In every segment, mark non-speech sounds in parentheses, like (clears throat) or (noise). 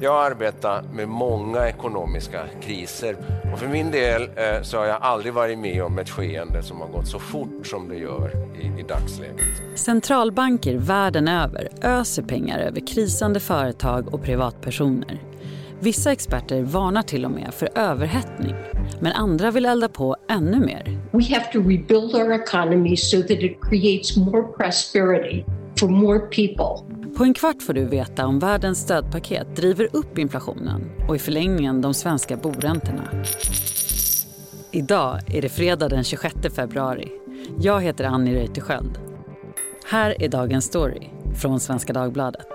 Jag har arbetat med många ekonomiska kriser och för min del eh, så har jag aldrig varit med om ett skeende som har gått så fort som det gör i, i dagsläget. Centralbanker världen över öser pengar över krisande företag och privatpersoner. Vissa experter varnar till och med för överhettning. Men andra vill elda på ännu mer. We have to rebuild our economy so that it creates more prosperity for more people. På en kvart får du veta om världens stödpaket driver upp inflationen och i förlängningen de svenska boräntorna. Idag är det fredag den 26 februari. Jag heter Annie Reuterskiöld. Här är dagens story från Svenska Dagbladet.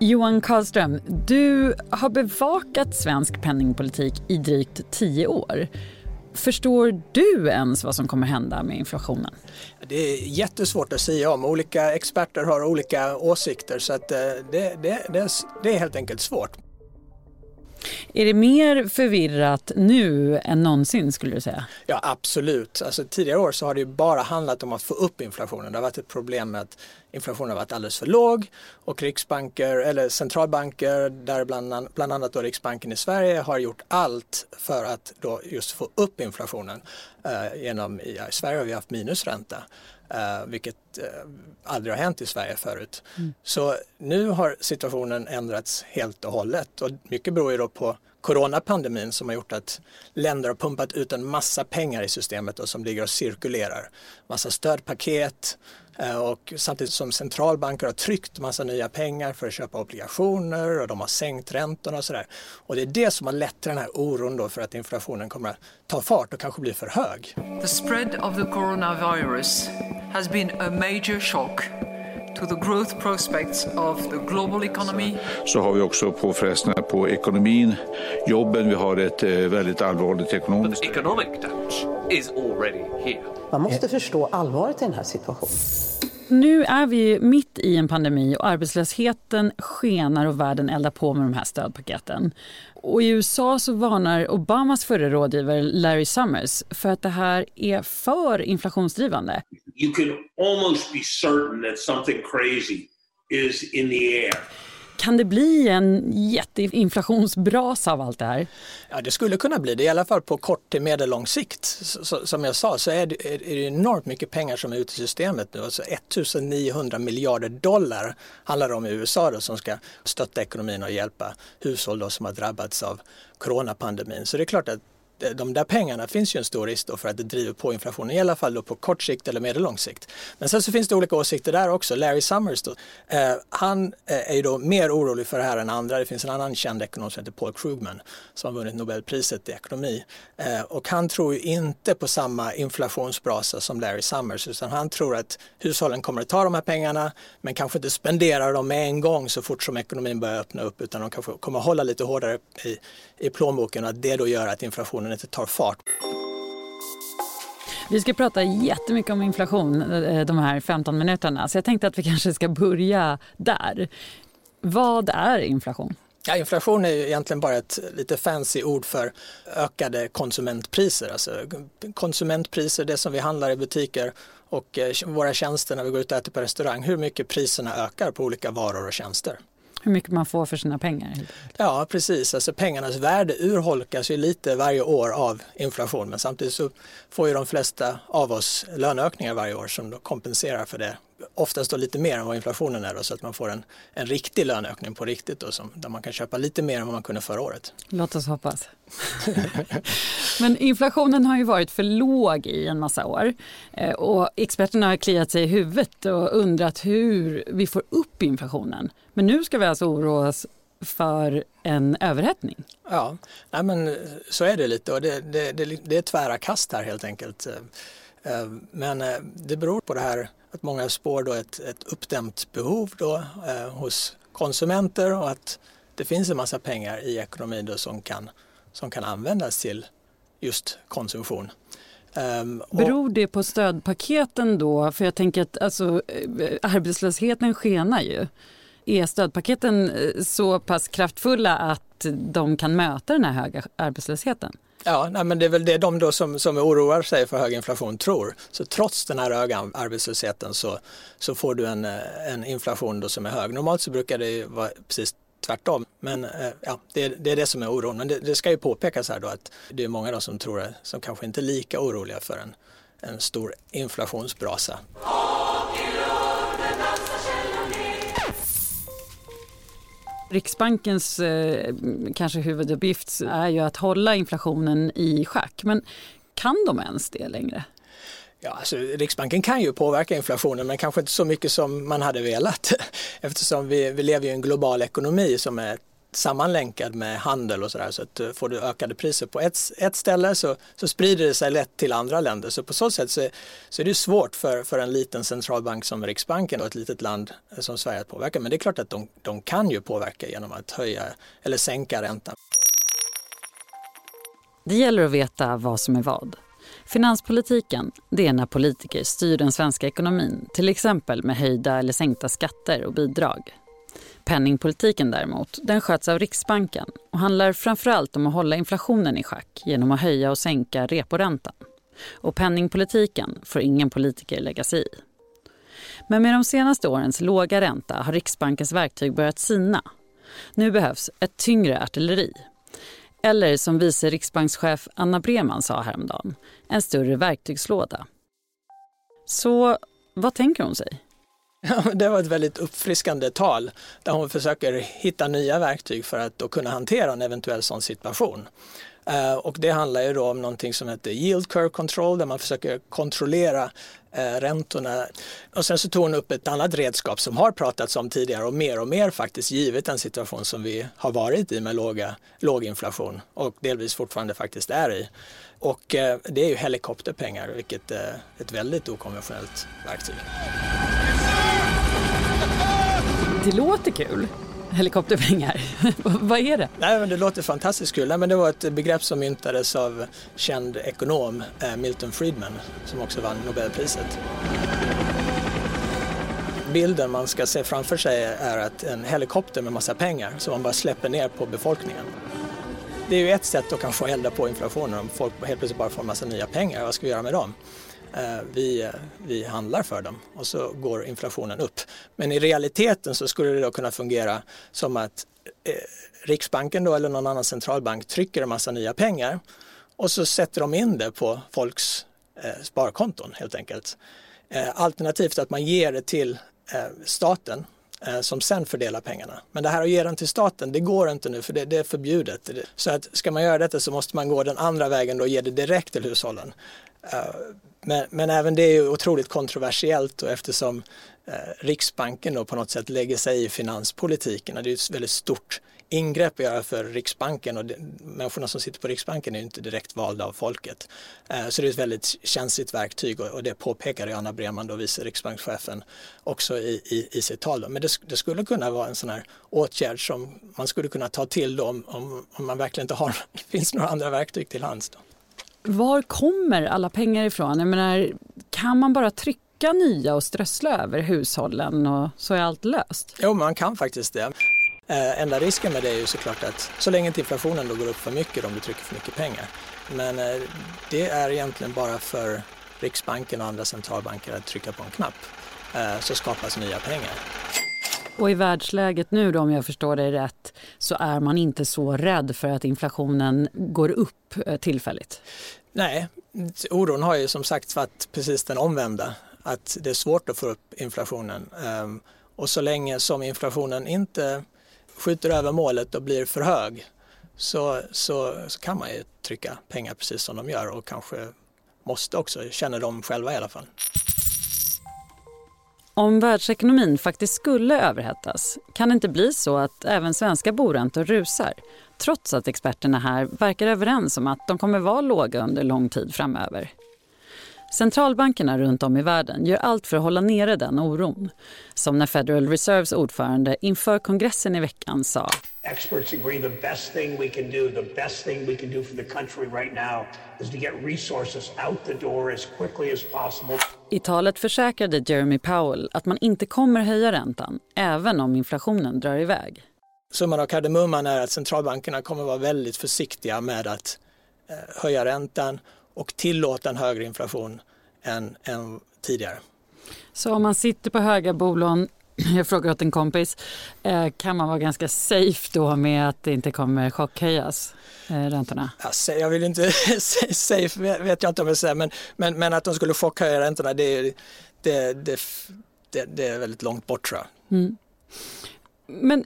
Johan Karlström, du har bevakat svensk penningpolitik i drygt tio år. Förstår du ens vad som kommer hända med inflationen? Det är jättesvårt att säga om. Olika experter har olika åsikter så att eh, det, det, det, det är helt enkelt svårt. Är det mer förvirrat nu än någonsin skulle du säga? Ja absolut. Alltså, tidigare år så har det bara handlat om att få upp inflationen. Det har varit ett problem med att inflationen har varit alldeles för låg och riksbanker eller centralbanker, där bland, bland annat då Riksbanken i Sverige har gjort allt för att då just få upp inflationen. Uh, genom, I Sverige har vi haft minusränta. Uh, vilket uh, aldrig har hänt i Sverige förut. Mm. Så nu har situationen ändrats helt och hållet och mycket beror ju då på coronapandemin som har gjort att länder har pumpat ut en massa pengar i systemet och som ligger och cirkulerar. Massa stödpaket, Eh, och samtidigt som centralbanker har tryckt massa nya pengar för att köpa obligationer och de har sänkt räntorna och sådär. Och det är det som har lett till den här oron då för att inflationen kommer att ta fart och kanske bli för hög. The spread of the coronavirus has been a major shock to the growth prospects of the global economy. Så har vi också påfrestningar på ekonomin, jobben, vi har ett eh, väldigt allvarligt ekonomiskt... The economic damage is already here. Man måste förstå allvaret i den här situationen. Nu är vi mitt i en pandemi och arbetslösheten skenar och världen eldar på med de här stödpaketen. Och I USA så varnar Obamas förre rådgivare Larry Summers för att det här är för inflationsdrivande. You can almost be certain that something crazy is in the air. Kan det bli en jätteinflationsbrasa av allt det här? Ja, det skulle kunna bli det, i alla fall på kort till medellång sikt. som jag sa så är det, är det enormt mycket pengar som är ute i systemet nu. Alltså 1900 miljarder dollar handlar det om i USA då, som ska stötta ekonomin och hjälpa hushåll då, som har drabbats av coronapandemin. Så det är klart att Eh, de där pengarna finns ju en stor risk för att det driver på inflationen, i alla fall på kort sikt eller medellång sikt. Men sen så finns det olika åsikter där också. Larry Summers då, eh, han eh, är ju då mer orolig för det här än andra. Det finns en annan känd ekonom som heter Paul Krugman som har vunnit Nobelpriset i ekonomi. Eh, och han tror ju inte på samma inflationsbrasa som Larry Summers utan han tror att hushållen kommer att ta de här pengarna men kanske inte spendera dem med en gång så fort som ekonomin börjar öppna upp utan de kanske kommer att hålla lite hårdare i, i plånboken och att det då gör att inflationen inte tar fart. Vi ska prata jättemycket om inflation eh, de här 15 minuterna så jag tänkte att vi kanske ska börja där. Vad är inflation? Ja, inflation är ju egentligen bara ett lite fancy ord för ökade konsumentpriser. Alltså konsumentpriser, det som vi handlar i butiker och eh, våra tjänster när vi går ut och äter på restaurang, hur mycket priserna ökar på olika varor och tjänster hur mycket man får för sina pengar. Ja precis, alltså pengarnas värde urholkas ju lite varje år av inflation men samtidigt så får ju de flesta av oss löneökningar varje år som då kompenserar för det. Oftast då lite mer än vad inflationen är då, så att man får en, en riktig löneökning på riktigt då, som, där man kan köpa lite mer än vad man kunde förra året. Låt oss hoppas. (laughs) Men inflationen har ju varit för låg i en massa år eh, och experterna har kliat sig i huvudet och undrat hur vi får upp inflationen. Men nu ska vi alltså oroa oss för en överhettning. Ja, nej men eh, så är det lite och det, det, det, det är tvära kast här helt enkelt. Eh, men det beror på det här att många spår då ett, ett uppdämt behov då, eh, hos konsumenter och att det finns en massa pengar i ekonomin då som, kan, som kan användas till just konsumtion. Um, Beror det på stödpaketen då? För jag tänker att alltså, arbetslösheten skenar ju. Är stödpaketen så pass kraftfulla att de kan möta den här höga arbetslösheten? Ja, nej, men det är väl det de då som, som oroar sig för hög inflation tror. Så trots den här höga arbetslösheten så, så får du en, eh, en inflation då som är hög. Normalt så brukar det vara precis tvärtom. Men eh, ja, det, det, är det som är oron. Men det, det, ska ju påpekas här då att det är många då som tror som kanske inte är lika oroliga för en, en stor inflationsbrasa. Riksbankens eh, kanske huvuduppgift är ju att hålla inflationen i schack. Men kan de ens det längre? Ja, alltså, Riksbanken kan ju påverka inflationen men kanske inte så mycket som man hade velat (laughs) eftersom vi, vi lever i en global ekonomi som är sammanlänkad med handel och sådär så att eh, får du ökade priser på ett, ett ställe så, så sprider det sig lätt till andra länder. Så på så sätt så, så är det svårt för, för en liten centralbank som Riksbanken och ett litet land eh, som Sverige att påverka. Men det är klart att de, de kan ju påverka genom att höja eller sänka räntan. Det gäller att veta vad som är vad. Finanspolitiken, det är när politiker styr den svenska ekonomin, till exempel med höjda eller sänkta skatter och bidrag. Penningpolitiken däremot, den sköts av Riksbanken och handlar framförallt om att hålla inflationen i schack genom att höja och sänka reporäntan. Och penningpolitiken får ingen politiker lägga sig i. Men med de senaste årens låga ränta har Riksbankens verktyg börjat sina. Nu behövs ett tyngre artilleri. Eller som vice riksbankschef Anna Breman sa häromdagen, en större verktygslåda. Så vad tänker hon sig? (laughs) det var ett väldigt uppfriskande tal där hon försöker hitta nya verktyg för att då kunna hantera en eventuell sån situation. Eh, och det handlar ju då om någonting som heter yield curve control där man försöker kontrollera eh, räntorna. Och sen så tog hon upp ett annat redskap som har pratats om tidigare och mer och mer faktiskt givet den situation som vi har varit i med låga, låg inflation och delvis fortfarande faktiskt är i. Och eh, det är ju helikopterpengar vilket är ett väldigt okonventionellt verktyg. Det låter kul. Helikopterpengar. (laughs) Vad är det? Nej, men det låter fantastiskt kul. Nej, men det var ett begrepp som myntades av känd ekonom eh, Milton Friedman som också vann Nobelpriset. Bilden man ska se framför sig är att en helikopter med massa pengar som man bara släpper ner på befolkningen. Det är ju ett sätt att kanske elda på inflationen om folk helt plötsligt bara får en massa nya pengar. Vad ska vi göra med dem? Eh, vi, vi handlar för dem och så går inflationen upp. Men i realiteten så skulle det då kunna fungera som att eh, Riksbanken då eller någon annan centralbank trycker en massa nya pengar och så sätter de in det på folks eh, sparkonton helt enkelt. Alternativt att man ger det till staten som sen fördelar pengarna. Men det här att ge den till staten, det går inte nu för det, det, är förbjudet. Så att ska man göra detta så måste man gå den andra vägen och ge det direkt till hushållen. Eh, men, men även det är ju otroligt kontroversiellt och eftersom eh, Riksbanken då på något sätt lägger sig i finanspolitiken. Det är ett väldigt stort ingrepp att göra för Riksbanken och människorna som sitter på Riksbanken är ju inte direkt valda av folket. Eh, så det är ett väldigt känsligt verktyg och, och det påpekade Anna Breman, då vice riksbankschefen, också i, i, i sitt tal. Då. Men det, det, skulle kunna vara en sån här åtgärd som man skulle kunna ta till då om, om, om man verkligen inte har, (laughs) finns några andra verktyg till hands. Då. Var kommer alla pengar ifrån? Jag menar, kan man bara trycka nya och strössla över hushållen och så är allt löst? Jo, man kan faktiskt det. Äh, enda risken med det är ju såklart att så länge inte inflationen då går upp för mycket om du trycker för mycket pengar. Men äh, det är egentligen bara för Riksbanken och andra centralbanker att trycka på en knapp äh, så skapas nya pengar. Och i världsläget nu då, om jag förstår dig rätt, så är man inte så rädd för att inflationen går upp eh, tillfälligt? Nej, oron har ju som sagt varit precis den omvända. Att det är svårt att få upp inflationen. Ehm, och så länge som inflationen inte skjuter över målet och blir för hög så, så, så kan man ju trycka pengar precis som de gör och kanske måste också, känner de själva i alla fall. Om världsekonomin faktiskt skulle överhettas kan det inte bli så att även svenska boräntor rusar trots att experterna här verkar överens om att de kommer vara låga under lång tid framöver. Centralbankerna runt om i världen gör allt för att hålla nere den oron. Som när Federal Reserves ordförande inför kongressen i veckan sa Experts agree the best thing we can do, the best thing we can do for the country right now is to get resources out the door as quickly as possible. I talet försäkrade Jeremy Powell att man inte kommer höja räntan, även om inflationen drar iväg. Summan av kardemumman är att centralbankerna kommer vara väldigt försiktiga med att eh, höja räntan och tillåta en högre inflation än, än tidigare. Så om man sitter på höga bolån, (clears throat) jag frågar åt en kompis, eh, kan man vara ganska safe då med att det inte kommer chockhöjas, eh, räntorna? Alltså, jag vill inte, (laughs) safe vet jag inte om jag säger, men, men, men att de skulle chockhöja räntorna det, det, det, det, det är väldigt långt bort tror jag. Mm. Men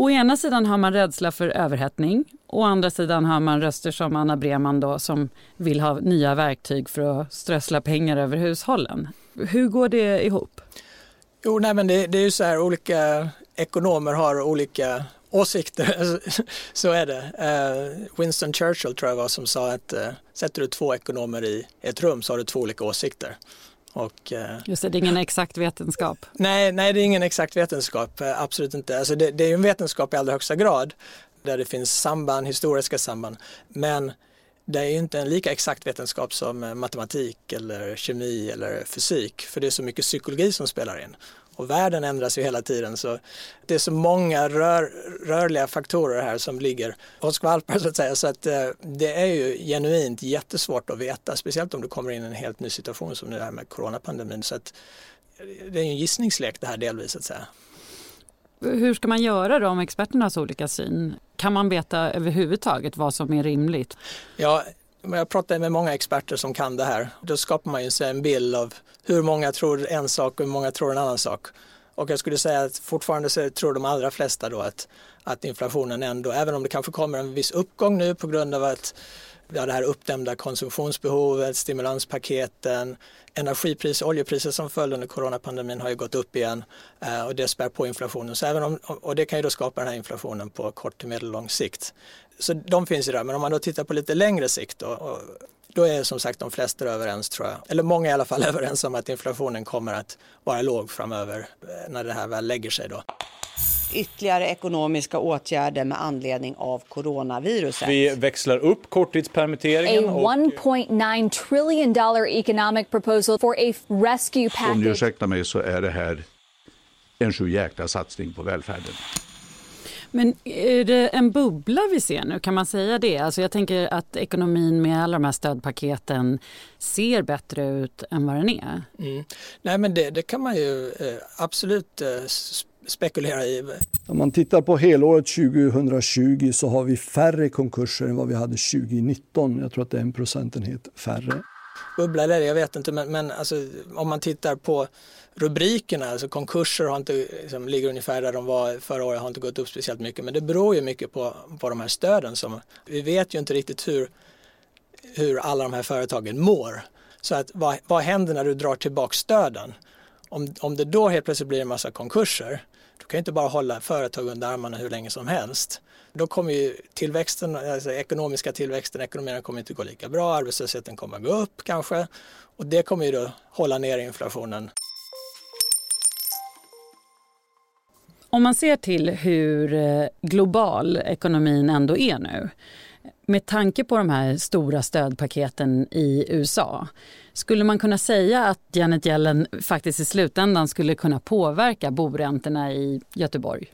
Å ena sidan har man rädsla för överhettning. Å andra sidan har man röster som Anna Breman då, som vill ha nya verktyg för att strössla pengar över hushållen. Hur går det ihop? Jo, nej, men det, det är ju så här, olika ekonomer har olika åsikter. (laughs) så är det. Uh, Winston Churchill tror jag var som sa att uh, sätter du två ekonomer i ett rum så har du två olika åsikter. Och, uh, Just det, det är ingen exakt vetenskap. (laughs) Nej, nej det är ingen exakt vetenskap, absolut inte. Alltså det, det är en vetenskap i allra högsta grad där det finns samband, historiska samband. Men det är inte en lika exakt vetenskap som eh, matematik eller kemi eller fysik för det är så mycket psykologi som spelar in. Och världen ändras ju hela tiden så det är så många rör, rörliga faktorer här som ligger och skvalpar så att säga. Så att eh, det är ju genuint jättesvårt att veta, speciellt om du kommer in i en helt ny situation som det här med coronapandemin. Så att eh, det är ju en gissningslek det här delvis så att säga. Hur ska man göra då om experternas olika syn? Kan man veta överhuvudtaget vad som är rimligt? Ja, jag pratar med många experter som kan det här. Då skapar man ju sig en bild av hur många tror en sak och hur många tror en annan sak. Och jag skulle säga att fortfarande så tror de allra flesta då att, att inflationen ändå, även om det kanske kommer en viss uppgång nu på grund av att ja, det här uppdämda konsumtionsbehovet, stimulanspaketen, energipriser, oljepriser som föll under coronapandemin har ju gått upp igen eh, och det spär på inflationen. Så även om, och det kan ju då skapa den här inflationen på kort till medellång sikt. Så de finns ju där, men om man då tittar på lite längre sikt då, då är som sagt de flesta överens tror jag, eller många i alla fall (laughs) överens om att inflationen kommer att vara låg framöver eh, när det här väl lägger sig då ytterligare ekonomiska åtgärder med anledning av coronaviruset. Vi växlar upp korttidspermitteringen. A 1.9 trillion dollar economic proposal for a rescue package. Om ni ursäktar mig så är det här en sju jäkla satsning på välfärden. Men är det en bubbla vi ser nu? Kan man säga det? Alltså jag tänker att ekonomin med alla de här stödpaketen ser bättre ut än vad den är. Mm. Nej men det, det, kan man ju eh, absolut eh, spekulera i. Om man tittar på helåret 2020 så har vi färre konkurser än vad vi hade 2019. Jag tror att det är en procentenhet färre. Bubbla eller jag vet inte men, men alltså, om man tittar på rubrikerna, alltså konkurser har inte, liksom, ligger ungefär där de var förra året, har inte gått upp speciellt mycket men det beror ju mycket på, på de här stöden som, vi vet ju inte riktigt hur, hur alla de här företagen mår. Så att vad, vad händer när du drar tillbaka stöden? Om, om det då helt plötsligt blir en massa konkurser, du kan inte bara hålla företag under armarna hur länge som helst. Då kommer ju tillväxten, alltså ekonomiska tillväxten, ekonomin kommer inte gå lika bra, arbetslösheten kommer att gå upp kanske och det kommer ju då hålla ner inflationen. Om man ser till hur eh, global ekonomin ändå är nu med tanke på de här stora stödpaketen i USA skulle man kunna säga att Janet Yellen faktiskt i slutändan skulle kunna påverka boräntorna i Göteborg?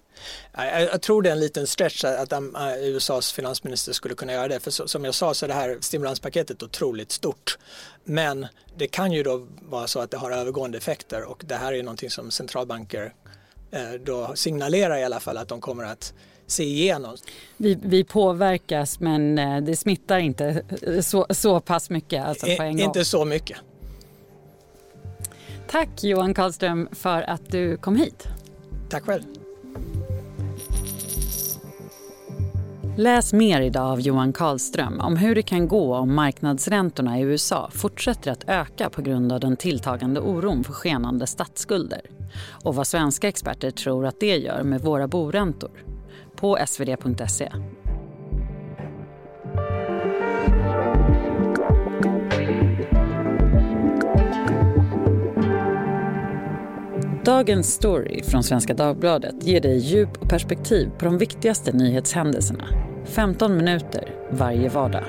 Jag, tror det är en liten stretch att USAs um, uh, finansminister skulle kunna göra det. För som jag sa så är det här stimulanspaketet otroligt stort. Men det kan ju då vara så att det har övergående effekter och det här är någonting som centralbanker eh, då signalerar i alla fall att de kommer att se igenom. Vi, vi påverkas men eh, det smittar inte så, så pass mycket alltså på en gång. Inte så mycket. Tack Johan Karlström för att du kom hit. Tack själv. Läs mer idag av Johan Karlström om hur det kan gå om marknadsräntorna i USA fortsätter att öka på grund av den tilltagande oron för skenande statsskulder och vad svenska experter tror att det gör med våra boräntor på svd.se. Dagens story från Svenska Dagbladet ger dig djup och perspektiv på de viktigaste nyhetshändelserna. 15 minuter varje vardag.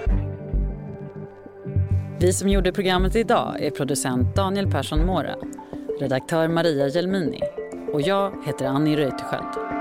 Vi som gjorde programmet idag är producent Daniel Persson Mora, redaktör Maria Gelmini och jag heter Annie Reuterskiöld.